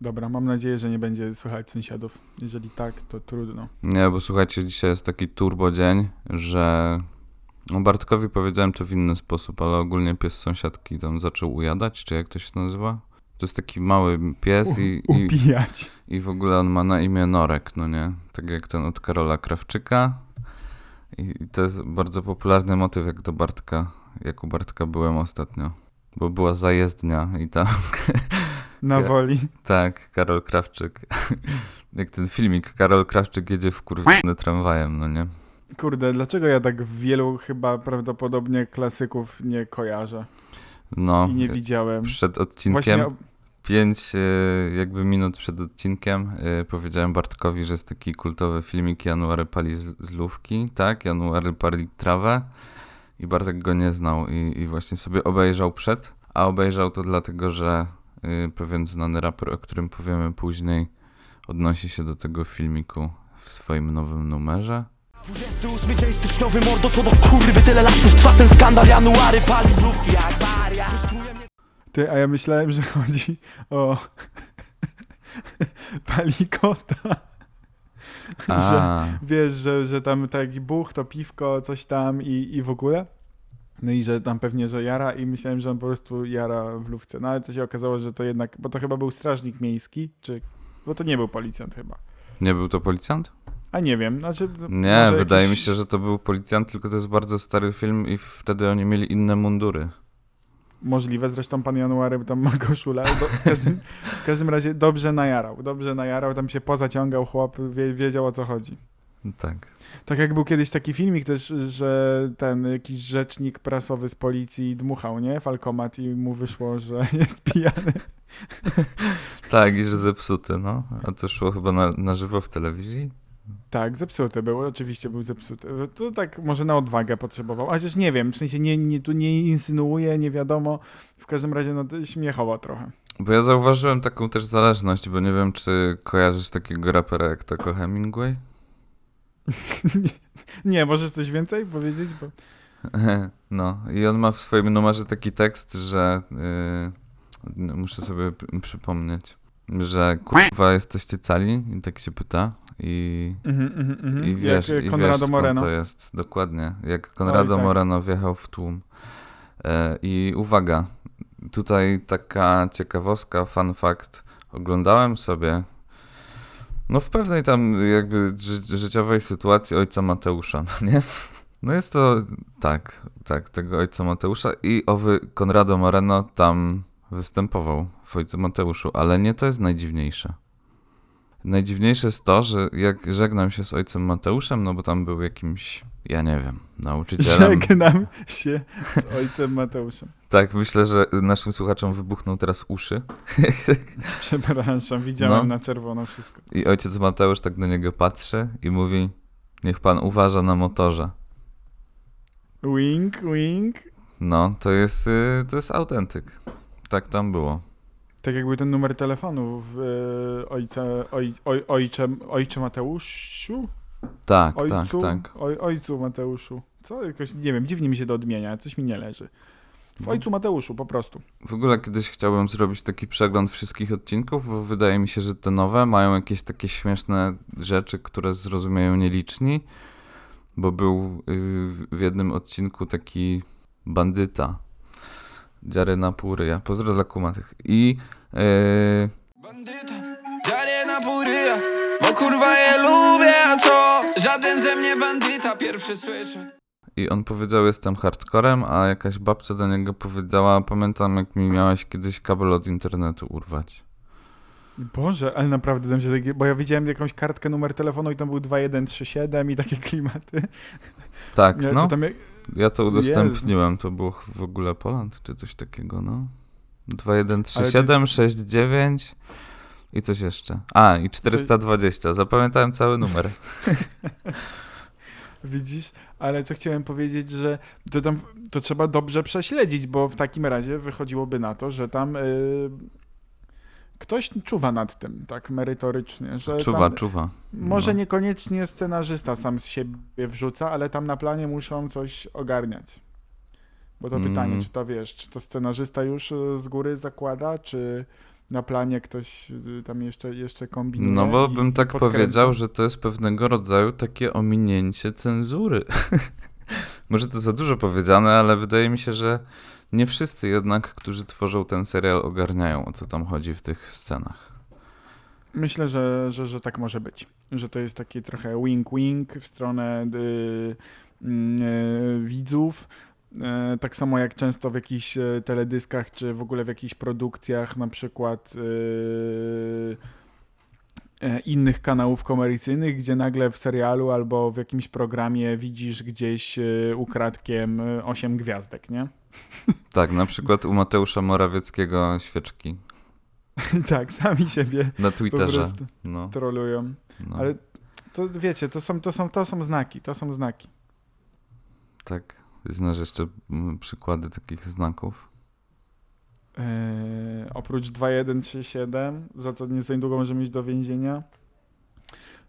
Dobra, mam nadzieję, że nie będzie słychać sąsiadów. Jeżeli tak, to trudno. Nie, bo słuchajcie, dzisiaj jest taki turbo dzień, że no Bartkowi powiedziałem to w inny sposób, ale ogólnie pies sąsiadki tam zaczął ujadać, czy jak to się nazywa? To jest taki mały pies i, U, i, upijać. i w ogóle on ma na imię Norek, no nie? Tak jak ten od Karola Krawczyka. I, I to jest bardzo popularny motyw, jak do Bartka, jak u Bartka byłem ostatnio. Bo była zajezdnia i tam Na Ja- woli. Tak, Karol Krawczyk. Jak ten filmik, Karol Krawczyk jedzie w kurwany tramwajem, no nie? Kurde, dlaczego ja tak wielu chyba prawdopodobnie klasyków nie kojarzę No, i nie widziałem? przed odcinkiem, Właśnie pięć jakby minut przed odcinkiem e, powiedziałem Bartkowi, że jest taki kultowy filmik January pali z, lówki, tak? January pali trawę i Bartek go nie znał i, i właśnie sobie obejrzał przed, a obejrzał to dlatego, że pewien znany raper, o którym powiemy później, odnosi się do tego filmiku w swoim nowym numerze. 28 dzień styczniowy mordo, co do kurwy Tyle lat już trwa ten skandal January pali znówki jak waria Ty, a ja myślałem, że chodzi o palikota. że A, wiesz, że, że tam taki buch, to piwko, coś tam i, i w ogóle. No i że tam pewnie, że jara i myślałem, że on po prostu jara w lówce. No ale to się okazało, że to jednak, bo to chyba był strażnik miejski, czy, bo to nie był policjant chyba. nie był to policjant? A nie wiem, znaczy... Nie, wydaje jakiś- mi się, że to był policjant, tylko to jest bardzo stary film i wtedy oni mieli inne mundury. Możliwe, zresztą pan January tam ma koszulę. W, każdym, w każdym razie dobrze najarał, dobrze najarał, tam się pozaciągał chłop, wie, wiedział o co chodzi. Tak. Tak jak był kiedyś taki filmik też, że ten jakiś rzecznik prasowy z policji dmuchał, nie? Falkomat i mu wyszło, że jest pijany. Tak, i że zepsuty, no. A to szło chyba na, na żywo w telewizji? Tak, zepsuty był, oczywiście był zepsuty. To tak może na odwagę potrzebował, a chociaż nie wiem, w sensie nie, nie, tu nie insynuuje, nie wiadomo. W każdym razie no śmiechowo trochę. Bo ja zauważyłem taką też zależność, bo nie wiem, czy kojarzysz takiego rapera jak Taco Hemingway? nie, możesz coś więcej powiedzieć? Bo... No, i on ma w swoim numerze taki tekst, że yy, muszę sobie przypomnieć, że kurwa jesteście cali? I tak się pyta. I, Mhm, mhm, mhm. i wiesz, jak i Konrado wiesz skąd Moreno. to jest. Dokładnie. Jak Konrado Oj, tak. Moreno wjechał w tłum. E, I uwaga, tutaj taka ciekawostka, fun fact. Oglądałem sobie no w pewnej tam jakby ży życiowej sytuacji ojca Mateusza, no nie? No jest to tak, tak, tego ojca Mateusza i owy Konrado Moreno tam występował w ojcu Mateuszu, ale nie to jest najdziwniejsze. Najdziwniejsze jest to, że jak żegnam się z ojcem Mateuszem, no bo tam był jakimś, ja nie wiem, nauczycielem. Żegnam się z ojcem Mateuszem. Tak, myślę, że naszym słuchaczom wybuchną teraz uszy. Przepraszam, widziałem No. na czerwono wszystko. I ojciec Mateusz tak na niego patrzy i mówi, niech pan uważa na motorze. Wink, wink. No, to jest, y, to jest autentyk. Tak tam było. Tak jakby ten numer telefonu w e, ojce, oj, oj, ojcze, ojcze Mateuszu? Tak, Ojcu, tak, tak. Oj, ojcu Mateuszu. Co? Jakoś, nie wiem, dziwnie mi się to odmienia, coś mi nie leży. W ojcu Mateuszu, po prostu. W ogóle kiedyś chciałbym zrobić taki przegląd wszystkich odcinków, bo wydaje mi się, że te nowe mają jakieś takie śmieszne rzeczy, które zrozumieją nieliczni, bo był y, w jednym odcinku taki bandyta, dziary na pół ryja, pozdro dla kumatych. I y, Bandyta, dziarę na pół ryja Bo kurwa je lubię, a co? Żaden ze mnie bandyta, pierwszy słyszę I on powiedział, jestem hardcorem, a jakaś babcia do niego powiedziała, pamiętam jak mi miałeś kiedyś kabel od internetu urwać. Boże, ale naprawdę tam się takie, bo ja widziałem jakąś kartkę, numer telefonu i tam był 2137 i takie klimaty. Tak, Nie, no, to tam jak, ja to udostępniłem, to było w ogóle Poland, czy coś takiego, no. 2137, 69 i coś jeszcze. A, i 420, zapamiętałem cały numer. Widzisz, ale co chciałem powiedzieć, że to tam to trzeba dobrze prześledzić, bo w takim razie wychodziłoby na to, że tam y, ktoś czuwa nad tym, tak merytorycznie, że Czuwa, czuwa. może no. niekoniecznie scenarzysta sam z siebie wrzuca, ale tam na planie muszą coś ogarniać. Bo to Mm. pytanie, czy to wiesz, czy to scenarzysta już y, z góry zakłada, czy, na planie ktoś y, tam jeszcze, jeszcze kombinuje. No bo bym tak podkręca. powiedział, że to jest pewnego rodzaju takie ominięcie cenzury. Może to za dużo powiedziane, ale wydaje mi się, że nie wszyscy jednak, którzy tworzą ten serial, ogarniają o co tam chodzi w tych scenach. Myślę, że, że, że tak może być. Że to jest taki trochę wink-wink w stronę y, mm, y, widzów. E, Tak samo jak często w jakichś e, teledyskach, czy w ogóle w jakichś produkcjach, na przykład e, innych kanałów komercyjnych, gdzie nagle w serialu albo w jakimś programie widzisz gdzieś ukradkiem 8 gwiazdek, nie? Tak, na przykład u Mateusza Morawieckiego świeczki tak, sami siebie na Twitterze. No, trolują. no, Ale to wiecie, to są, to, są, to są znaki, to są znaki. tak. Znasz jeszcze mm, przykłady takich znaków? Eee, oprócz 2137, za co nie za niedługo możemy iść do więzienia.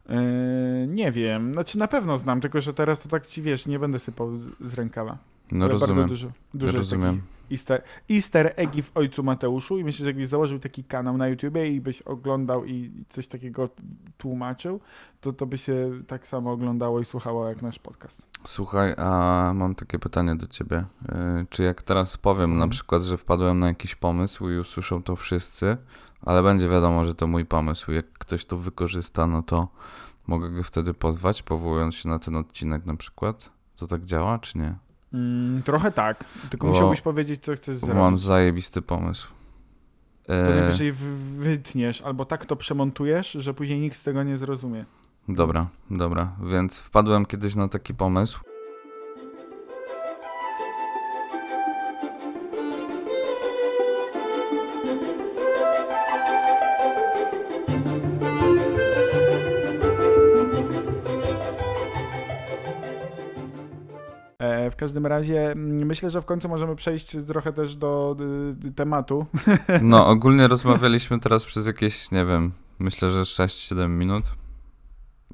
Eee, nie wiem, znaczy na pewno znam, tylko że teraz to tak ci wiesz, nie będę sypał z, z rękawa. No Ale rozumiem, Bardzo dużo, dużo jest rozumiem. takich easter, easter eggi w Ojcu Mateuszu i myślę, że jakbyś założył taki kanał na YouTubie i byś oglądał i coś takiego tłumaczył, to to by się tak samo oglądało i słuchało jak nasz podcast. Słuchaj, a mam takie pytanie do ciebie. Yy, Czy jak teraz powiem Słucham. na przykład, że wpadłem na jakiś pomysł i usłyszą to wszyscy, ale będzie wiadomo, że to mój pomysł. Jak ktoś to wykorzysta, no to mogę go wtedy pozwać, powołując się na ten odcinek na przykład? To tak działa, czy nie? Mm, trochę tak, tylko Bo- musiałbyś powiedzieć, co chcesz zrobić. mam zajebisty pomysł. To E, najwyżej w- wytniesz, albo tak to przemontujesz, że później nikt z tego nie zrozumie. dobra, dobra. Więc wpadłem kiedyś na taki pomysł. Każdym razie mm, myślę, że w końcu możemy przejść trochę też do y, y, tematu. No, ogólnie rozmawialiśmy teraz przez jakieś, nie wiem, myślę, że 6-7 minut.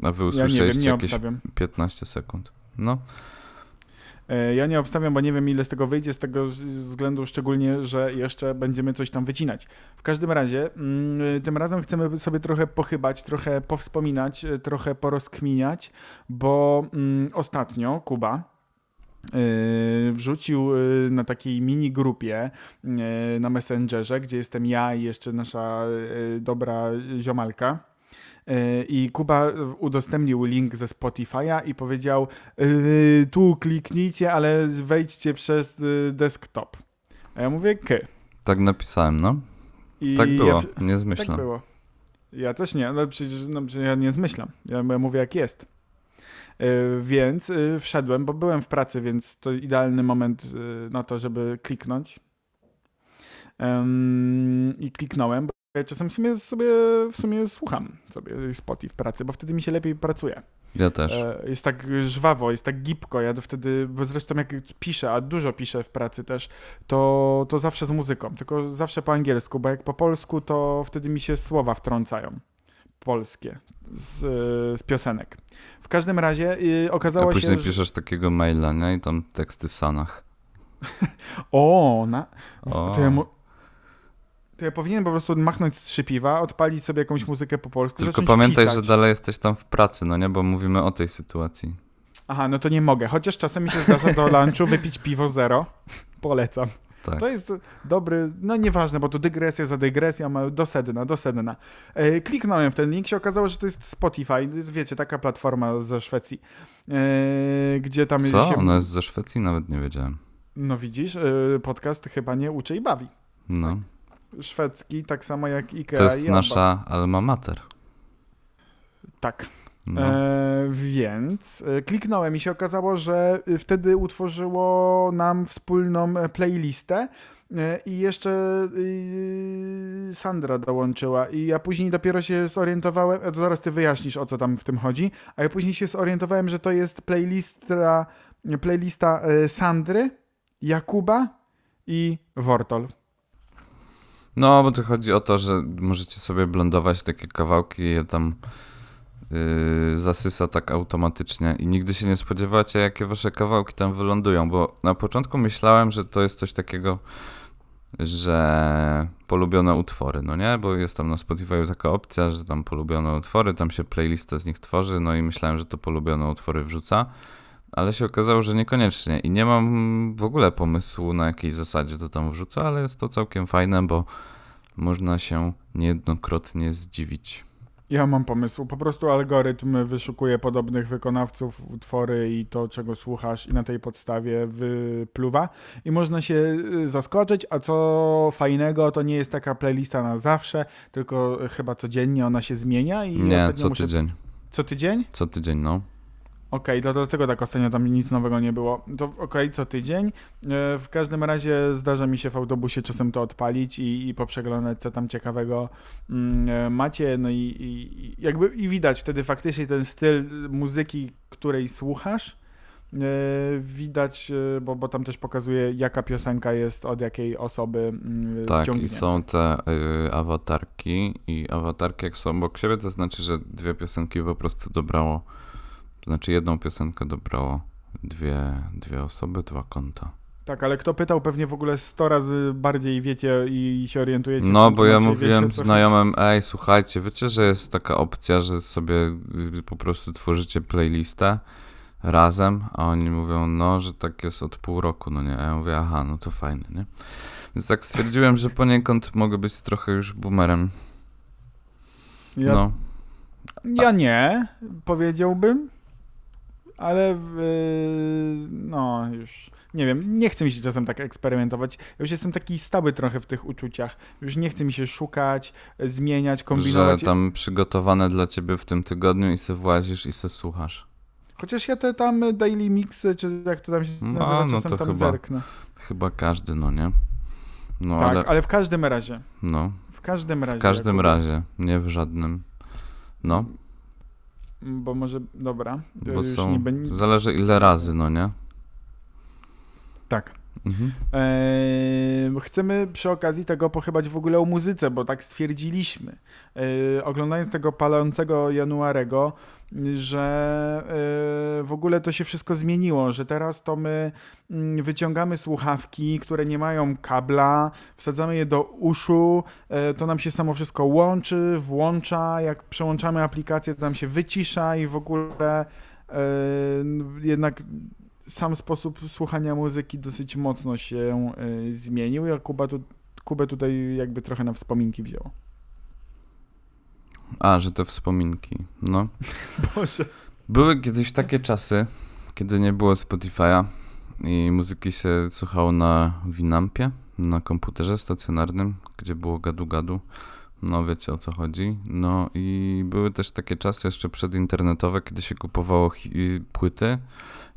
A wy Ja nie wiem, usłyszeliście nie jakieś obstawiam. 15 sekund. No, E, ja nie obstawiam, bo nie wiem ile z tego wyjdzie, z tego względu szczególnie, że jeszcze będziemy coś tam wycinać. W każdym razie, mm, tym razem chcemy sobie trochę pochybać, trochę powspominać, e, trochę porozkminiać, bo mm, ostatnio Kuba wrzucił e, na takiej mini grupie e, na Messengerze, gdzie jestem ja i jeszcze nasza dobra ziomalka. I Kuba udostępnił link ze Spotify'a i powiedział: tu kliknijcie, ale wejdźcie przez y, desktop. A ja mówię k. tak napisałem, no. I Tak było, Ja, nie tak zmyślam. było. Ja też nie, no przecież, no przecież ja nie zmyślam. Ja mówię jak jest. Yy, więc yy, wszedłem, bo byłem w pracy, więc to idealny moment yy, na to, żeby kliknąć. I kliknąłem, bo ja czasem w sumie sobie, w sumie słucham sobie Spotify w pracy, bo wtedy mi się lepiej pracuje. Ja też. E, Jest tak żwawo, jest tak gibko. Ja wtedy, bo zresztą jak piszę, a dużo piszę w pracy też, to, to zawsze z muzyką, tylko zawsze po angielsku, bo jak po polsku, to wtedy mi się słowa wtrącają. Polskie z, z piosenek. W każdym razie y, A okazało później się, że... piszesz takiego maila, nie? I tam teksty Sanach. O, na... O. To ja, mu... to ja powinienem po prostu machnąć z trzy piwa, odpalić sobie jakąś muzykę po polsku, Tylko pamiętaj, pisać. że dalej jesteś tam w pracy, no nie? Bo mówimy o tej sytuacji. Aha, no to nie mogę. Chociaż czasem mi się zdarza do lunchu wypić piwo zero. Polecam. Tak. To jest dobry, no nieważne, bo to dygresja za dygresją, do sedna, do sedna. E, kliknąłem w ten link, się okazało, że to jest Spotify, wiecie, taka platforma ze Szwecji, e, gdzie tam Co? się... Ona jest ze Szwecji? Nawet nie wiedziałem. No widzisz, e, podcast chyba nie uczy i bawi. No. Szwedzki, tak samo jak Ikea To jest nasza alma mater. Tak. No. E, więc e, kliknąłem i się okazało, że e, wtedy utworzyło nam wspólną e, playlistę i jeszcze Sandra dołączyła i ja później dopiero się zorientowałem, to zaraz ty wyjaśnisz o co tam w tym chodzi, a ja później się zorientowałem, że to jest playlista, playlista Sandry, Jakuba i Wortol. No, bo to chodzi o to, że możecie sobie blendować takie kawałki je tam zasysa tak automatycznie i nigdy się nie spodziewacie, jakie wasze kawałki tam wylądują, bo na początku myślałem, że to jest coś takiego że polubione utwory, no nie? Bo jest tam na Spotify taka opcja, że tam polubione utwory, tam się playlista z nich tworzy, no i myślałem, że to polubione utwory wrzuca, ale się okazało, że niekoniecznie i nie mam w ogóle pomysłu na jakiej zasadzie to tam wrzuca, ale jest to całkiem fajne, bo można się niejednokrotnie zdziwić. Ja mam pomysł. Po prostu algorytm wyszukuje podobnych wykonawców, utwory i to, czego słuchasz, i na tej podstawie wypluwa. I można się y, zaskoczyć. A co fajnego, to nie jest taka playlista na zawsze, tylko chyba codziennie ona się zmienia. I Nie, co muszę... tydzień. Co tydzień? Co tydzień, no. Okej, to dlatego tak ostatnio tam nic nowego nie było. To okej, co tydzień. E, W każdym razie zdarza mi się w autobusie czasem to odpalić i, i poprzeglądać, co tam ciekawego mm, e, macie. No i, i, jakby i widać wtedy faktycznie ten styl muzyki, której słuchasz. e, Widać, bo, bo tam też pokazuje, jaka piosenka jest od jakiej osoby mm, Tak, i są te y, awatarki i awatarki jak są obok siebie, to znaczy, że dwie piosenki po prostu dobrało, to znaczy jedną piosenkę dobrało dwie, dwie osoby, dwa konta. Tak, ale kto pytał, pewnie w ogóle 100 razy bardziej wiecie i się orientujecie. No, bo ja mówiłem wiecie, znajomym, ej, słuchajcie, wiecie, że jest taka opcja, że sobie y, po prostu tworzycie playlistę razem, a oni mówią, no, że tak jest od pół roku, no nie? A ja mówię, aha, no to fajne, nie? Więc tak stwierdziłem, że poniekąd mogę być trochę już boomerem. Ja No, Ja nie, powiedziałbym, ale w, no już nie wiem, nie chce mi się czasem tak eksperymentować. Ja już jestem taki stały trochę w tych uczuciach. Już nie chce mi się szukać, zmieniać, że kombinować. tam przygotowane dla ciebie w tym tygodniu i se włazisz i se słuchasz. Chociaż ja te tam daily mixy, czy jak to tam się No, nazywa, no czasem to tam chyba. zerknę. Chyba każdy, no nie? No, tak, ale, ale... w każdym razie, no, w każdym razie. w każdym razie, nie w żadnym. No, Bo może, dobra. bo są, niby- zależy ile razy, no nie? Tak. Mhm. Eee, chcemy przy okazji tego pochybać w ogóle o muzyce, bo tak stwierdziliśmy, eee, oglądając tego palącego Januarego, że eee, w ogóle to się wszystko zmieniło, że teraz to my mm, wyciągamy słuchawki, które nie mają kabla, wsadzamy je do uszu, e, to nam się samo wszystko łączy, włącza, jak przełączamy aplikację, to nam się wycisza i w ogóle e, jednak sam sposób słuchania muzyki dosyć mocno się y, zmienił. Ja Kuba tu, Kubę tutaj jakby trochę na wspominki wzięło. A, że te wspominki, no. Boże. Były kiedyś takie czasy, kiedy nie było Spotify'a i muzyki się słuchało na Winampie, na komputerze stacjonarnym, gdzie było gadu-gadu. No wiecie o co chodzi. No i były też takie czasy jeszcze przedinternetowe, kiedy się kupowało płyty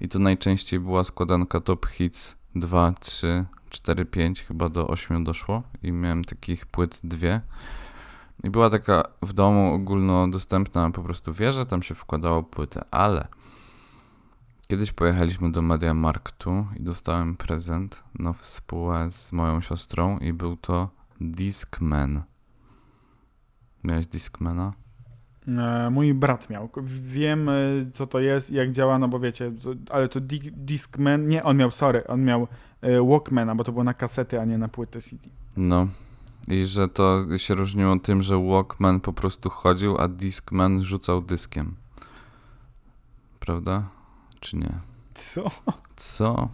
i to najczęściej była składanka Top Hits 2, 3, 4, 5, chyba do 8 doszło i miałem takich płyt dwie. I była taka w domu ogólnodostępna po prostu wieża, tam się wkładało płytę, ale kiedyś pojechaliśmy do Mediamarktu i dostałem prezent na współę z moją siostrą i był to Discman. Miałeś Discmana? E, mój brat miał. Wiem, e, co to jest i jak działa, no bo wiecie, to, ale to di Discman, nie, on miał, sorry, on miał e, Walkmana, bo to było na kasety, a nie na płytę CD. No. I że to się różniło tym, że Walkman po prostu chodził, a Discman rzucał dyskiem. Prawda? Czy nie? Co? Co?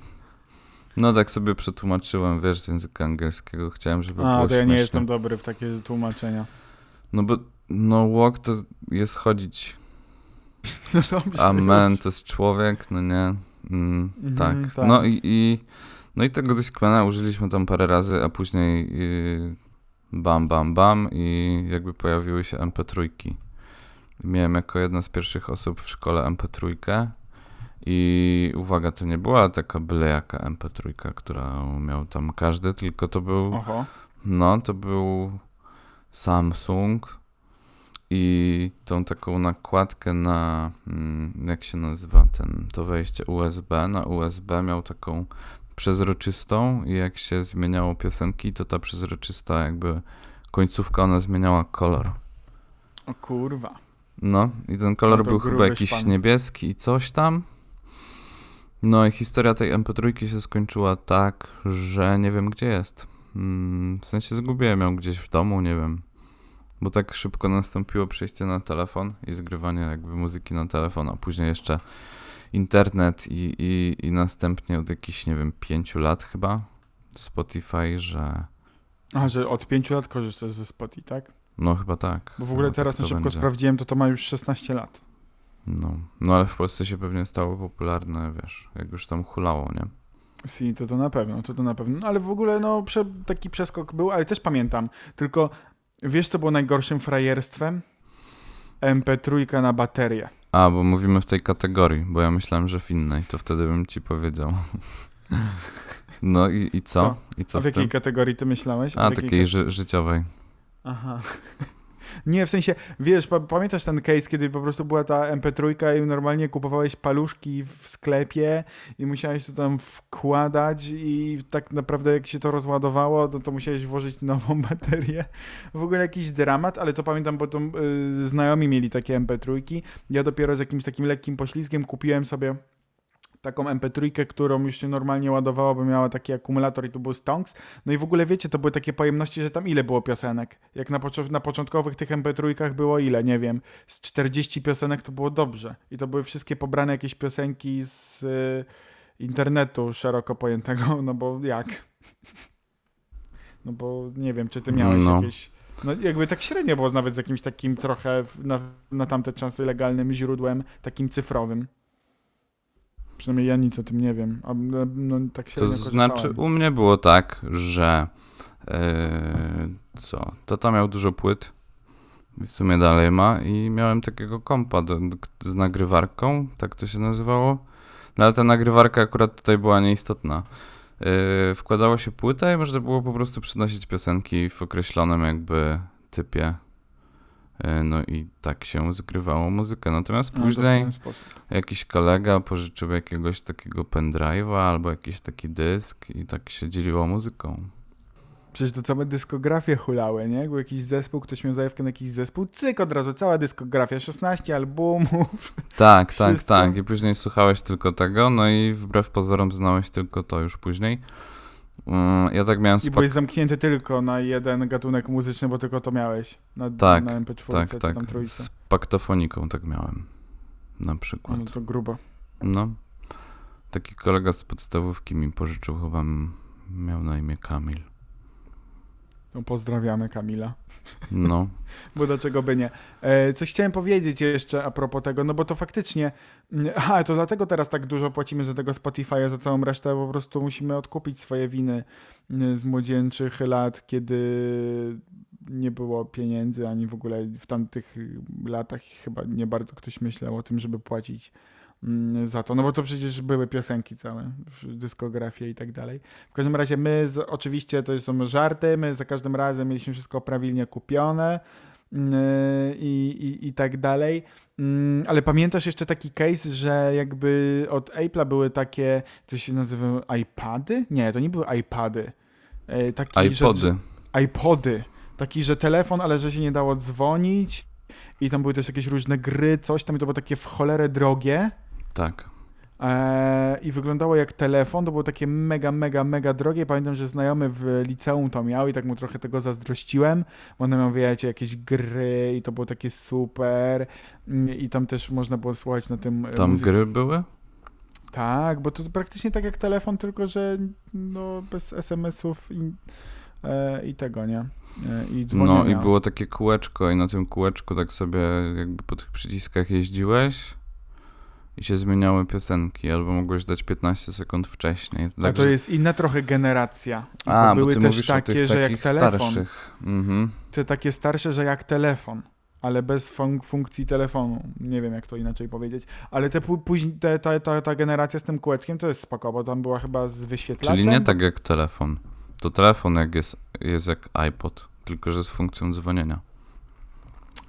No tak sobie przetłumaczyłem, wiesz, z języka angielskiego. Chciałem, żeby A, było to ja nie śmieszne. jestem dobry w takie tłumaczenia. No bo, no walk to jest chodzić, No dobrze, a man to jest człowiek, no nie? Mm, Mhm, tak. tak. No i, i, no i tego Discmana użyliśmy tam parę razy, a później yy, bam, bam, bam i jakby pojawiły się MP3. Miałem jako jedna z pierwszych osób w szkole MP3 i uwaga, to nie była taka byle jaka MP3, którą miał tam każdy, tylko to był Oho. no, to był Samsung i tą taką nakładkę na, mm, jak się nazywa ten, to wejście USB, na USB miał taką przezroczystą i jak się zmieniało piosenki, to ta przezroczysta jakby końcówka, ona zmieniała kolor. O kurwa. No i ten kolor No był chyba jakiś szpan. niebieski i coś tam. No i historia tej MP3 się skończyła tak, że nie wiem gdzie jest. Mm, w sensie zgubiłem ją gdzieś w domu, nie wiem. Bo tak szybko nastąpiło przejście na telefon i zgrywanie jakby muzyki na telefon, a później jeszcze internet i, i, i następnie od jakichś, nie wiem, pięciu lat chyba Spotify, że A, że od pięciu lat korzystasz ze Spotify, tak? no chyba tak. Bo w ogóle Chyba teraz tak na szybko będzie. sprawdziłem, to to ma już 16 lat. No. no ale w Polsce się pewnie stało popularne, wiesz, jak już tam hulało, nie? Si, to to na pewno, to to na pewno. No, ale w ogóle no prze, taki przeskok był, ale też pamiętam. Tylko wiesz co było najgorszym frajerstwem? MP3 na baterię. A, bo mówimy w tej kategorii, bo ja myślałem, że w innej, to wtedy bym ci powiedział. No i, i co? Co? I co A w jakiej tym? kategorii ty myślałeś? A, jakiej takiej ży- życiowej. Aha. Nie, w sensie, wiesz, pa, pamiętasz ten case, kiedy po prostu była ta MP3 i normalnie kupowałeś paluszki w sklepie i musiałeś to tam wkładać i tak naprawdę jak się to rozładowało, to, to musiałeś włożyć nową baterię. W ogóle jakiś dramat, ale to pamiętam, bo to y, znajomi mieli takie MP3. Ja dopiero z jakimś takim lekkim poślizgiem kupiłem sobie taką MP3, którą już się normalnie ładowało, bo miała taki akumulator i tu był stonks. No i w ogóle wiecie, to były takie pojemności, że tam ile było piosenek? Jak na, poczo- na początkowych tych MP3 było ile? Nie wiem. Z 40 piosenek to było dobrze. I to były wszystkie pobrane jakieś piosenki z y, internetu szeroko pojętego, no bo jak? No bo nie wiem, czy ty miałeś No. jakieś... No jakby tak średnio było nawet z jakimś takim trochę na, na tamte czasy legalnym źródłem, takim cyfrowym. Przynajmniej ja nic o tym nie wiem. A, no, no, tak To znaczy, u mnie było tak, że yy, co? Tata miał dużo płyt, w sumie dalej ma i miałem takiego kompa do, z nagrywarką, tak to się nazywało. No ale ta nagrywarka akurat tutaj była nieistotna. Yy, wkładało się płytę i można było po prostu przynosić piosenki w określonym jakby typie. Yy, No i tak się zgrywało muzykę. Natomiast No, później jakiś kolega pożyczył jakiegoś takiego pendrive'a albo jakiś taki dysk i tak się dzieliło muzyką. Przecież to całe dyskografie hulały, nie? Był jakiś zespół, ktoś miał zajawkę na jakiś zespół, cyk od razu, cała dyskografia, 16 albumów. Tak, tak, tak. I później słuchałeś tylko tego, no i wbrew pozorom znałeś tylko to już później. Mm, Ja tak miałem I byłeś zamknięty tylko na jeden gatunek muzyczny, bo tylko to miałeś. Na, Tak, na MP4 Tak, tak. Z paktofoniką tak miałem. Na przykład. No to grubo. No. Taki kolega z podstawówki mi pożyczył, chyba miał na imię Kamil. No pozdrawiamy Kamila. No. Bo dlaczego by nie? E, coś chciałem powiedzieć jeszcze a propos tego, no bo to faktycznie. mm, Aha, to dlatego teraz tak dużo płacimy za tego Spotify'a, za całą resztę, po prostu musimy odkupić swoje winy mm, z młodzieńczych lat, kiedy nie było pieniędzy, ani w ogóle w tamtych latach chyba nie bardzo ktoś myślał o tym, żeby płacić za to, no bo to przecież były piosenki całe, dyskografie i tak dalej. W każdym razie my, z, oczywiście to są żarty, my za każdym razem mieliśmy wszystko prawilnie kupione yy, i, i, i tak dalej. Mm, Ale pamiętasz jeszcze taki case, że jakby od Apple'a były takie, to się nazywa iPady? Nie, to nie były iPady. Yy, Taki, iPody. Że, iPody. Taki, że telefon, ale że się nie dało dzwonić i tam były też jakieś różne gry, coś tam i to było takie w cholerę drogie. Tak. Eee, I wyglądało jak telefon, to było takie mega, mega, mega drogie. Pamiętam, że znajomy w liceum to miał i tak mu trochę tego zazdrościłem. bo One miał, wiecie, jakieś gry i to było takie super. Mm, I tam też można było słuchać na tym e, Tam muzyki. gry były? Tak, bo to praktycznie tak jak telefon, tylko że no, bez SMS-ów i, e, i tego, nie? E, I dzwonienia. No i było takie kółeczko i na tym kółeczku tak sobie jakby po tych przyciskach jeździłeś i się zmieniały piosenki, albo mogłeś dać 15 sekund wcześniej. A to Także- jest inna trochę generacja. A, bo były ty też mówisz o takie, tych że jak telefon. starszych. Mhm. te takie starsze, że jak telefon, ale bez fun- funkcji telefonu. Nie wiem, jak to inaczej powiedzieć. Ale te pó- później, te, ta, ta, ta generacja z tym kółeczkiem to jest spoko, bo tam była chyba z wyświetlaczem. Czyli nie tak jak telefon. To telefon jak jest, jest jak iPod, tylko że z funkcją dzwonienia.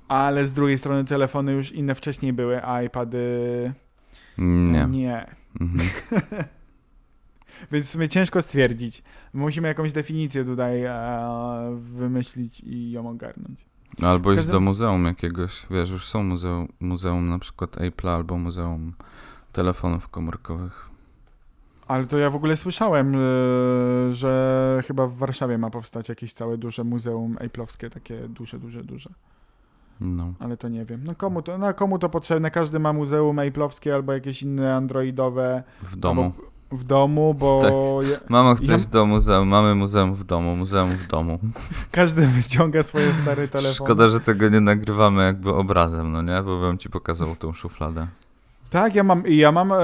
Ale z drugiej strony telefony już inne wcześniej były, a iPady Nie. nie. Mhm. Więc w sumie ciężko stwierdzić. Musimy jakąś definicję tutaj e, wymyślić i ją ogarnąć. Albo iść do muzeum jakiegoś. Wiesz, już są muzeum, muzeum na przykład Apple albo muzeum telefonów komórkowych. Ale to ja w ogóle słyszałem, e, że chyba w Warszawie ma powstać jakieś całe duże muzeum Apple'owskie, takie duże, duże, duże. No. Ale to nie wiem. No komu to, no komu to potrzebne? Każdy ma muzeum Apple'owskie albo jakieś inne androidowe W domu. w domu, bo Tak. ja, Mamo, chcesz Ja- do muzeum? Mamy muzeum w domu, muzeum w domu. każdy wyciąga swoje stare telefony. Szkoda, że tego nie nagrywamy jakby obrazem, no nie? Bo bym ci pokazał tą szufladę. Tak, ja mam, ja mam e,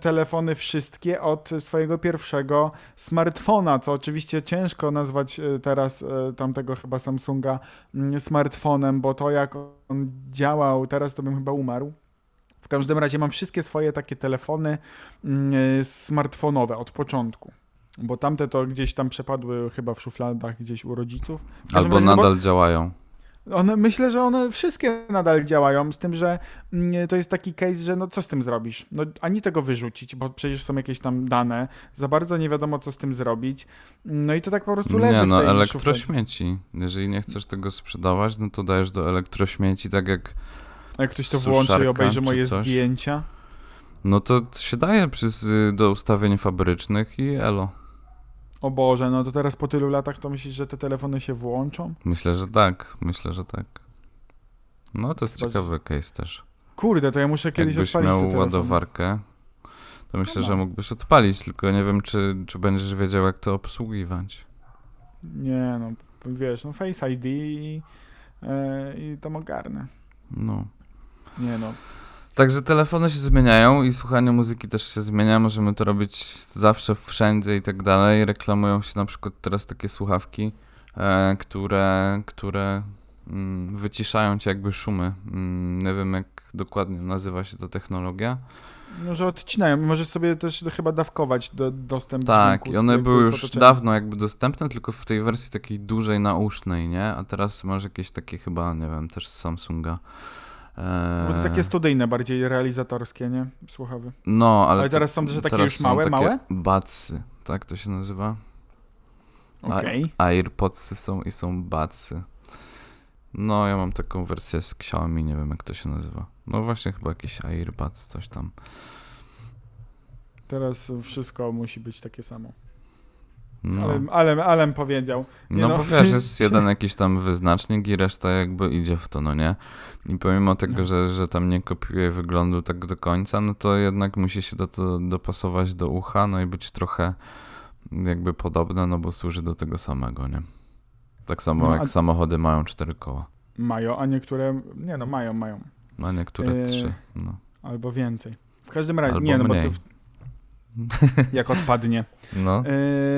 telefony wszystkie od swojego pierwszego smartfona, co oczywiście ciężko nazwać e, teraz e, tamtego chyba Samsunga mm, smartfonem, bo to jak on działał, teraz to bym chyba umarł. W każdym razie mam wszystkie swoje takie telefony mm, e, smartfonowe od początku. Bo tamte to gdzieś tam przepadły chyba w szufladach gdzieś u rodziców. Albo no bo- nadal działają. One, myślę, że one wszystkie nadal działają, z tym, że mm, to jest taki case, że no co z tym zrobisz? No ani tego wyrzucić, bo przecież są jakieś tam dane, za bardzo nie wiadomo co z tym zrobić. No i to tak po prostu leży Nie w no, tej szufladzie. elektrośmieci. Jeżeli nie chcesz tego sprzedawać, no to dajesz do elektrośmieci, tak jak A Jak ktoś to włączy i obejrzy moje coś. zdjęcia. No to się daje przez, y, do ustawień fabrycznych i elo. O Boże, no to teraz po tylu latach to myślisz, że te telefony się włączą? Myślę, że tak. Myślę, że tak. No to jest Chyba, ciekawy case też. Kurde, to ja muszę kiedyś Jakbyś odpalić miał ładowarkę, to myślę, No. że mógłbyś odpalić, tylko nie wiem, czy, czy będziesz wiedział, jak to obsługiwać. Nie no, wiesz, no Face ID i, e, i tam ogarnę. No. Nie no, Także telefony się zmieniają i słuchanie muzyki też się zmienia. Możemy to robić zawsze, wszędzie i tak dalej. Reklamują się na przykład teraz takie słuchawki, e, które, które mm, wyciszają ci jakby szumy. Mm, nie wiem, jak dokładnie nazywa się ta technologia. no że odcinają. Możesz sobie też chyba dawkować do, dostęp Tak, dźwięku i one były już dawno jakby dostępne, tylko w tej wersji takiej dużej, nausznej, nie? A teraz masz jakieś takie chyba, nie wiem, też z Samsunga. Bo to takie studyjne, bardziej realizatorskie, nie? Słuchawy. No, ale, Ale teraz są też takie już małe, takie małe? Batsy, tak to się nazywa? Okej. AirPodsy są i są Batsy. No, ja mam taką wersję z Xiaomi, nie wiem jak to się nazywa. No właśnie chyba jakiś AirPods, coś tam. Teraz wszystko musi być takie samo. No, Ale, ale, Alem powiedział. nie no no, bo wiesz, jest jeden jakiś tam wyznacznik i reszta jakby idzie w to, no nie? I pomimo tego, No. że, że tam nie kopiuje wyglądu tak do końca, no to jednak musi się do to dopasować do ucha, no i być trochę jakby podobne, no bo służy do tego samego, nie? Tak samo No, jak a- samochody mają cztery koła, Mają, a niektóre. Nie no, mają, mają. a niektóre Eee, trzy. No. Albo więcej. W każdym razie. Albo nie, no bo mniej. to. Jak odpadnie. no.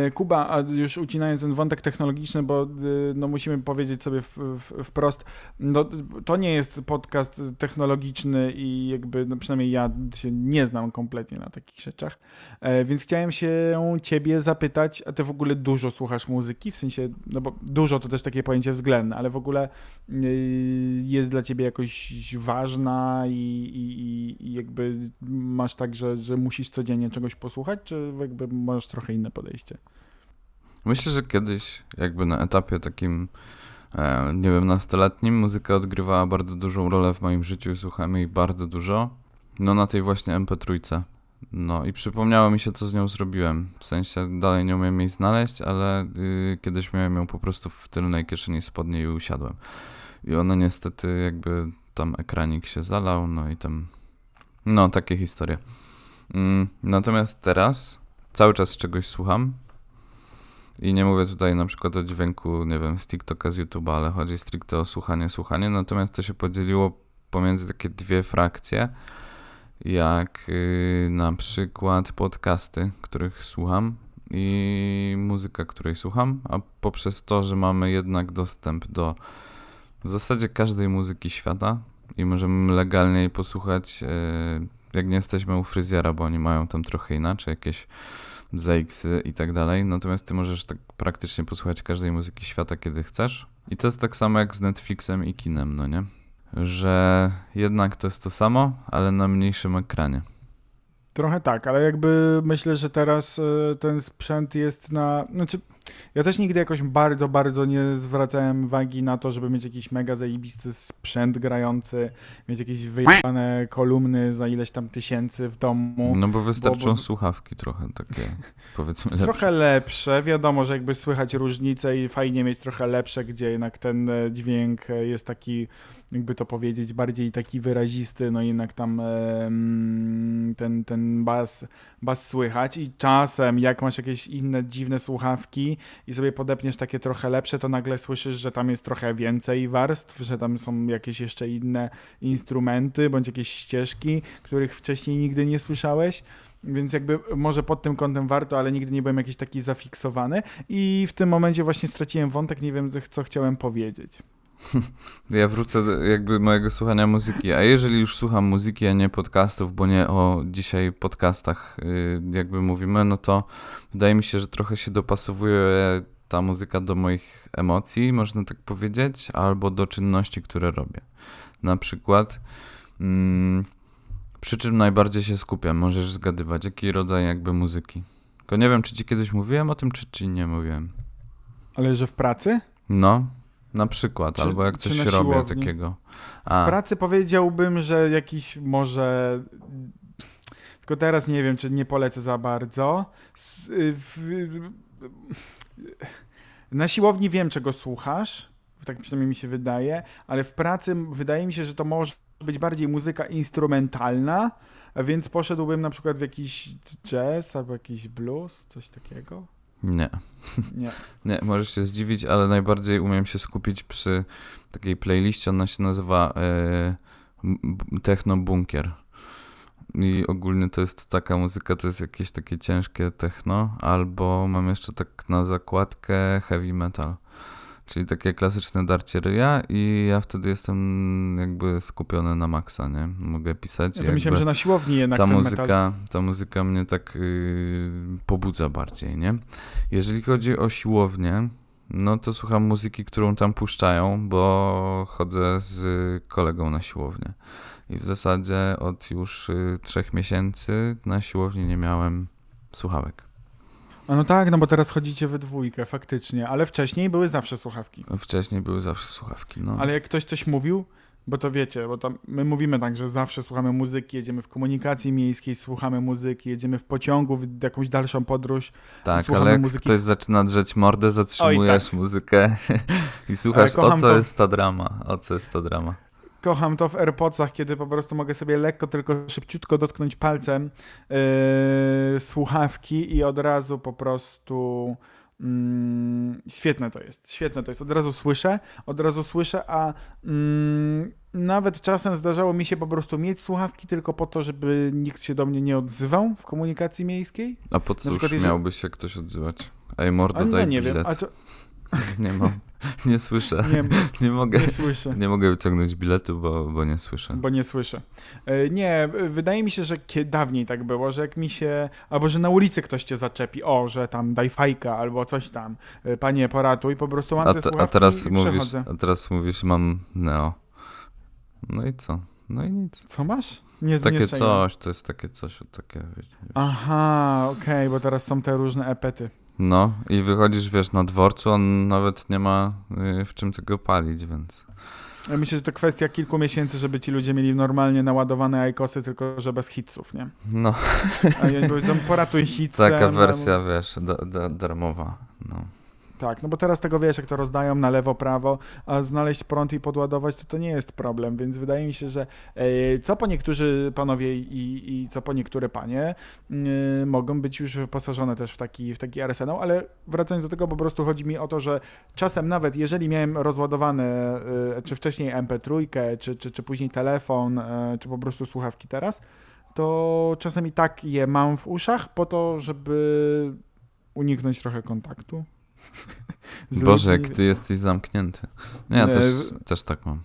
E, Kuba, a już ucinając ten wątek technologiczny, bo e, no, musimy powiedzieć sobie w, w, wprost, no, to nie jest podcast technologiczny i jakby, no, przynajmniej ja się nie znam kompletnie na takich rzeczach, e, więc chciałem się ciebie zapytać, a ty w ogóle dużo słuchasz muzyki, w sensie, no bo dużo to też takie pojęcie względne, ale w ogóle jest dla ciebie jakoś ważna i, i, i- i jakby masz tak, że, że musisz codziennie czegoś posłuchać, czy jakby masz trochę inne podejście? Myślę, że kiedyś, jakby na etapie takim, e, nie wiem, nastoletnim, muzyka odgrywała bardzo dużą rolę w moim życiu słuchałem jej bardzo dużo. No na tej właśnie MP3. No i przypomniało mi się, co z nią zrobiłem. W sensie dalej nie umiem jej znaleźć, ale y, kiedyś miałem ją po prostu w tylnej kieszeni spodniej i usiadłem. I ona niestety jakby tam ekranik się zalał, no i tam... No, takie historie. Mm, natomiast teraz cały czas czegoś słucham, i nie mówię tutaj na przykład o dźwięku, nie wiem, z TikToka, z YouTube'a, ale chodzi stricte o słuchanie, słuchanie. Natomiast to się podzieliło pomiędzy takie dwie frakcje, jak yy, na przykład podcasty, których słucham i muzyka, której słucham, a poprzez to, że mamy jednak dostęp do w zasadzie każdej muzyki świata i możemy legalnie jej posłuchać, yy, jak nie jesteśmy u fryzjera, bo oni mają tam trochę inaczej, jakieś ZX-y i tak dalej. Natomiast ty możesz tak praktycznie posłuchać każdej muzyki świata, kiedy chcesz. I to jest tak samo jak z Netflixem i kinem, no nie? Że jednak to jest to samo, ale na mniejszym ekranie. Trochę tak, ale jakby myślę, że teraz e, ten sprzęt jest na. Znaczy, Ja też nigdy jakoś bardzo, bardzo nie zwracałem uwagi na to, żeby mieć jakiś mega zajebisty sprzęt grający, mieć jakieś wyjebane kolumny za ileś tam tysięcy w domu. No bo wystarczą bo- słuchawki trochę takie, powiedzmy lepsze. Trochę lepsze, wiadomo, że jakby słychać różnice i fajnie mieć trochę lepsze, gdzie jednak ten e, dźwięk e, jest taki, jakby to powiedzieć, bardziej taki wyrazisty, no jednak tam e, mm, ten, ten bas, bas słychać i czasem jak masz jakieś inne dziwne słuchawki i sobie podepniesz takie trochę lepsze, to nagle słyszysz, że tam jest trochę więcej warstw, że tam są jakieś jeszcze inne instrumenty bądź jakieś ścieżki, których wcześniej nigdy nie słyszałeś. Więc jakby może pod tym kątem warto, ale nigdy nie byłem jakiś taki zafiksowany i w tym momencie właśnie straciłem wątek, nie wiem co chciałem powiedzieć. Ja wrócę do jakby mojego słuchania muzyki. A jeżeli już słucham muzyki, a nie podcastów, bo nie o dzisiaj podcastach yy, jakby mówimy, no to wydaje mi się, że trochę się dopasowuje ta muzyka do moich emocji, można tak powiedzieć, albo do czynności, które robię. Na przykład mm, przy czym najbardziej się skupiam, możesz zgadywać, jaki rodzaj jakby muzyki. Tylko nie wiem, czy ci kiedyś mówiłem o tym, czy ci nie mówiłem. Ale że w pracy? No, na przykład, Czy- albo jak coś się robię takiego. W A, pracy powiedziałbym, że jakiś może. Tylko teraz nie wiem, czy nie polecę za bardzo. W- Na siłowni wiem, czego słuchasz. Tak przynajmniej mi się wydaje, ale w pracy wydaje mi się, że to może być bardziej muzyka instrumentalna, więc poszedłbym na przykład w jakiś jazz albo jakiś blues, coś takiego. Nie. Nie. Nie, możesz się zdziwić, ale najbardziej umiem się skupić przy takiej playliście, ona się nazywa e, Techno Bunkier. I ogólnie to jest taka muzyka, to jest jakieś takie ciężkie techno, albo mam jeszcze tak na zakładkę heavy metal. Czyli takie klasyczne darcie ryja i ja wtedy jestem jakby skupiony na maksa, nie? Mogę pisać. Ja to myślałem, że na siłowni jednak ta muzyka, metal. ta muzyka mnie tak yy, pobudza bardziej, nie? Jeżeli chodzi o siłownię, no to słucham muzyki, którą tam puszczają, bo chodzę z kolegą na siłownię. I w zasadzie od już y, trzech miesięcy na siłowni nie miałem słuchawek. A no tak, no bo teraz chodzicie we dwójkę, faktycznie, ale wcześniej były zawsze słuchawki. Wcześniej były zawsze słuchawki, no. Ale jak ktoś coś mówił, bo to wiecie, bo tam my mówimy tak, że zawsze słuchamy muzyki, jedziemy w komunikacji miejskiej, słuchamy muzyki, jedziemy w pociągu w jakąś dalszą podróż. tak, słuchamy ale jak muzyki- ktoś zaczyna drzeć mordę, zatrzymujesz Oj, muzykę i słuchasz, o co to. jest ta drama, o co jest ta drama. Kocham to w AirPodsach, kiedy po prostu mogę sobie lekko, tylko szybciutko dotknąć palcem yy, słuchawki i od razu po prostu mm, świetne to jest, świetne to jest. Od razu słyszę, od razu słyszę, a mm, nawet czasem zdarzało mi się po prostu mieć słuchawki tylko po to, żeby nikt się do mnie nie odzywał w komunikacji miejskiej. A po cóż przykład jeżeli- miałby się ktoś odzywać? Ej, mordo, no daj nie bilet. wiem, a to, Nie mam, nie słyszę, nie, nie mogę, nie słyszę. nie mogę wyciągnąć biletu, bo, bo nie słyszę. Bo nie słyszę. E, Nie, wydaje mi się, że dawniej tak było, że jak mi się, albo że na ulicy ktoś cię zaczepi, o, że tam daj fajka, albo coś tam, e, panie poratuj, po prostu mam A, te te, słuchawki a, teraz mówisz, przechodzę. a teraz mówisz, mam Neo. No i co? No i nic. Co masz? Nie, Takie nie coś, to jest takie coś, takie. Aha, okej, bo teraz są te różne epety. No i wychodzisz, wiesz, na dworcu, on nawet nie ma y, w czym tego palić, więc... Ja myślę, że to kwestia kilku miesięcy, żeby ci ludzie mieli normalnie naładowane ajkosy, tylko że bez hitsów, nie? No, A jakby tam poratuj hitsy. taka no, wersja, wiesz, da, da, darmowa, no. Tak, no bo teraz tego wiesz, jak to rozdają na lewo, prawo, a znaleźć prąd i podładować, to to nie jest problem, więc wydaje mi się, że e, co po niektórzy panowie i, i co po niektóre panie e, mogą być już wyposażone też w taki, w taki arsenał, ale wracając do tego, po prostu chodzi mi o to, że czasem nawet jeżeli miałem rozładowane, e, czy wcześniej MP3, czy, czy, czy później telefon, e, czy po prostu słuchawki teraz, to czasem i tak je mam w uszach po to, żeby uniknąć trochę kontaktu. Boże, jak ty jesteś zamknięty. Nie, ja też, też tak mam.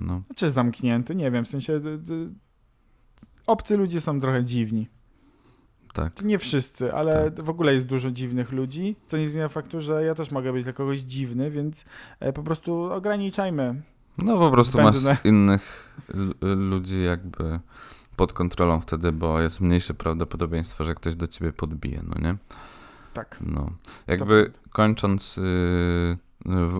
No. Czy zamknięty? Nie wiem, w sensie. Obcy ludzie są trochę dziwni. Tak. Nie wszyscy, ale Tak. w ogóle jest dużo dziwnych ludzi, co nie zmienia faktu, że ja też mogę być dla kogoś dziwny, więc e, po prostu ograniczajmy. No po prostu Zbędne. masz innych ludzi jakby pod kontrolą wtedy, bo jest mniejsze prawdopodobieństwo, że ktoś do ciebie podbije, no nie? Tak. No. Jakby kończąc yy,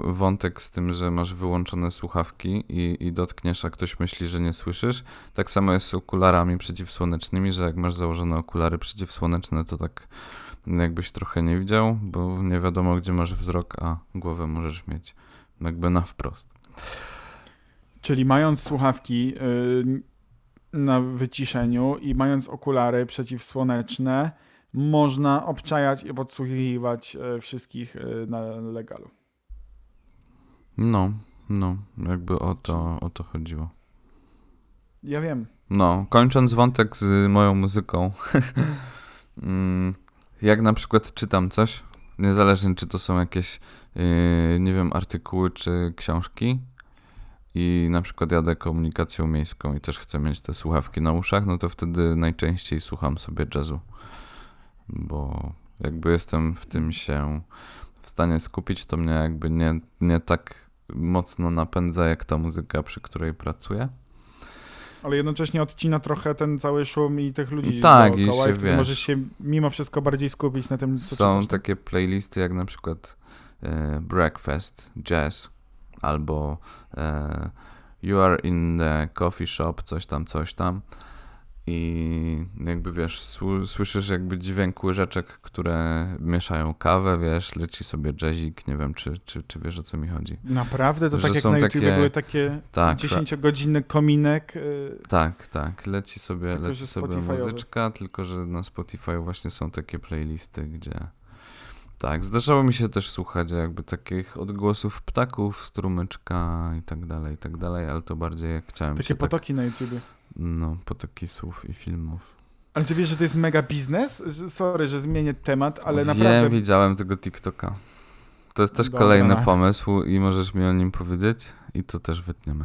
wątek z tym, że masz wyłączone słuchawki i, i dotkniesz, a ktoś myśli, że nie słyszysz, tak samo jest z okularami przeciwsłonecznymi, że jak masz założone okulary przeciwsłoneczne, to tak jakbyś trochę nie widział, bo nie wiadomo, gdzie masz wzrok, a głowę możesz mieć jakby na wprost. Czyli mając słuchawki y, na wyciszeniu i mając okulary przeciwsłoneczne, można obczajać i podsłuchiwać y, wszystkich y, na legalu. No, no, jakby o to, o to chodziło. Ja wiem. No, kończąc wątek z moją muzyką. mm, jak na przykład czytam coś, niezależnie czy to są jakieś, yy, nie wiem, artykuły czy książki i na przykład jadę komunikacją miejską i też chcę mieć te słuchawki na uszach, no to wtedy najczęściej słucham sobie jazzu, bo jakby jestem w tym się w stanie skupić, to mnie jakby nie, nie tak mocno napędza jak ta muzyka, przy której pracuję. Ale jednocześnie odcina trochę ten cały szum i tych ludzi Tak, i dookoła się, i wiesz- możesz się mimo wszystko bardziej skupić na tym, co Są takie playlisty jak na przykład e, Breakfast, Jazz albo e, You are in the coffee shop, coś tam, coś tam. I jakby wiesz, sły- słyszysz jakby dźwięk łyżeczek, które mieszają kawę, wiesz, leci sobie jazzik, nie wiem, czy, czy, czy wiesz o co mi chodzi. Naprawdę? To Że tak jak na YouTubie takie- były takie Tak, 10-godzinny kominek. y, tak, tak, leci sobie, Tylko, leci sobie muzyczka, tylko że na Spotify właśnie są takie playlisty, gdzie tak, zdarzało mi się też słuchać jakby takich odgłosów ptaków, strumyczka i tak dalej, i tak dalej, ale to bardziej jak chciałem Takie się tak, potoki na YouTubie. No, potoki słów i filmów. Ale ty wiesz, że to jest mega biznes? Sorry, że zmienię temat, ale Wiem, naprawdę... widziałem tego TikToka. To jest też Dobra. kolejny pomysł i możesz mi o nim powiedzieć i to też wytniemy.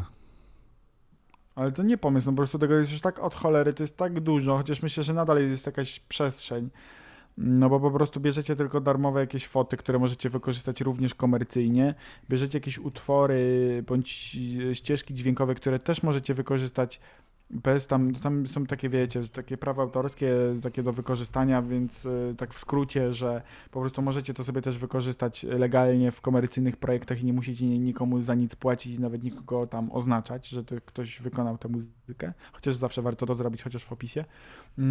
Ale to nie pomysł, no po prostu tego jest już tak od cholery, to jest tak dużo, chociaż myślę, że nadal jest jakaś przestrzeń. No bo po prostu bierzecie tylko darmowe jakieś foty, które możecie wykorzystać również komercyjnie. Bierzecie jakieś utwory bądź ścieżki dźwiękowe, które też możecie wykorzystać bez tam, tam są takie, wiecie, takie prawa autorskie, takie do wykorzystania, więc y, tak w skrócie, że po prostu możecie to sobie też wykorzystać legalnie w komercyjnych projektach i nie musicie ni- nikomu za nic płacić, nawet nikogo tam oznaczać, że to ktoś wykonał tę muzykę, chociaż zawsze warto to zrobić, chociaż w opisie, y,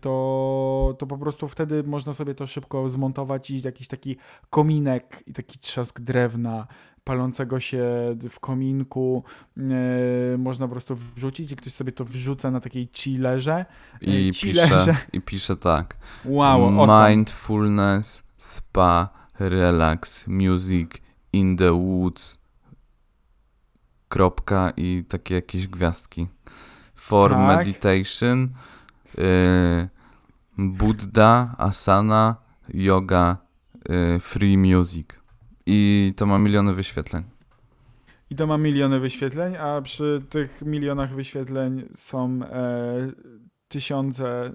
to, to po prostu wtedy można sobie to szybko zmontować i jakiś taki kominek i taki trzask drewna palącego się w kominku e, można po prostu wrzucić i ktoś sobie to wrzuca na takiej chillerze. I Ej, pisze, chillerze. i pisze tak. Wow, awesome. Mindfulness, spa, relax, music, in the woods, kropka i takie jakieś gwiazdki. For Tak. meditation, y, Buddha, asana, yoga, free music. I to ma miliony wyświetleń. I to ma miliony wyświetleń, a przy tych milionach wyświetleń są e, tysiące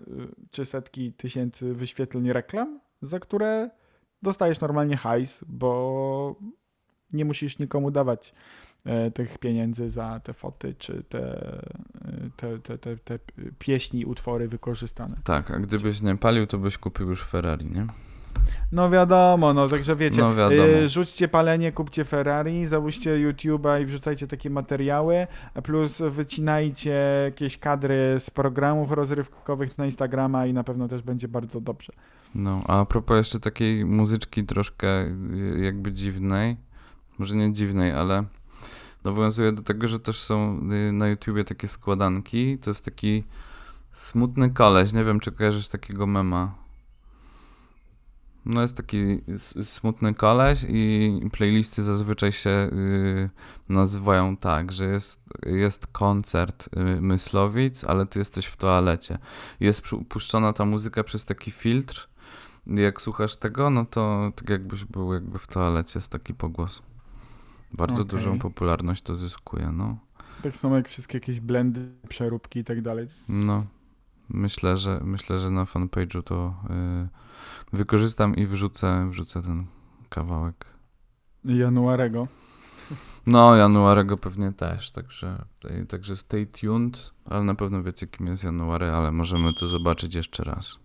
czy setki tysięcy wyświetleń reklam, za które dostajesz normalnie hajs, bo nie musisz nikomu dawać e, tych pieniędzy za te foty czy te, e, te, te, te, te pieśni, utwory wykorzystane. Tak, a gdybyś nie palił, to byś kupił już Ferrari, nie? No wiadomo, no także wiecie, No wiadomo. y, rzućcie palenie, kupcie Ferrari, załóżcie YouTube'a i wrzucajcie takie materiały, plus wycinajcie jakieś kadry z programów rozrywkowych na Instagrama i na pewno też będzie bardzo dobrze. No, a a propos jeszcze takiej muzyczki troszkę y, jakby dziwnej, może nie dziwnej, ale nawiązuje do tego, że też są y, na YouTubie takie składanki. To jest taki smutny koleś, nie wiem czy kojarzysz takiego mema. No jest taki smutny koleś i playlisty zazwyczaj się y, nazywają tak, że jest, jest koncert y, Myslowic, ale ty jesteś w toalecie. Jest puszczona ta muzyka przez taki filtr, jak słuchasz tego, no to tak jakbyś był jakby w toalecie z taki pogłos. Bardzo Okej. dużą popularność to zyskuje, no. Tak samo jak wszystkie jakieś blendy, przeróbki i tak dalej. No. Myślę, że myślę, że na fanpage'u to y, wykorzystam i wrzucę, wrzucę ten kawałek. Januarego. No, Januarego pewnie też, także, y, także stay tuned, ale na pewno wiecie kim jest January, ale możemy to zobaczyć jeszcze raz.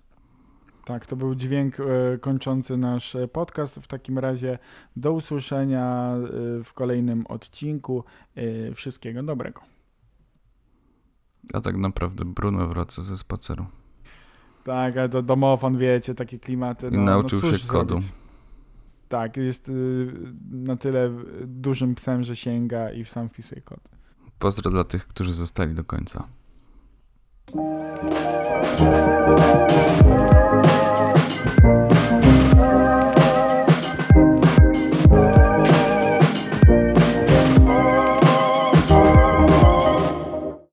Tak, to był dźwięk e, kończący nasz e, podcast. W takim razie do usłyszenia e, w kolejnym odcinku. E, wszystkiego dobrego. A tak naprawdę Bruno wraca ze spaceru. Tak, ale to domofon, wiecie, takie klimaty. I No, nauczył no się kodu. zrobić? Tak, jest y, na tyle dużym psem, że sięga i sam wpisuje kod. Pozdro dla tych, którzy zostali do końca.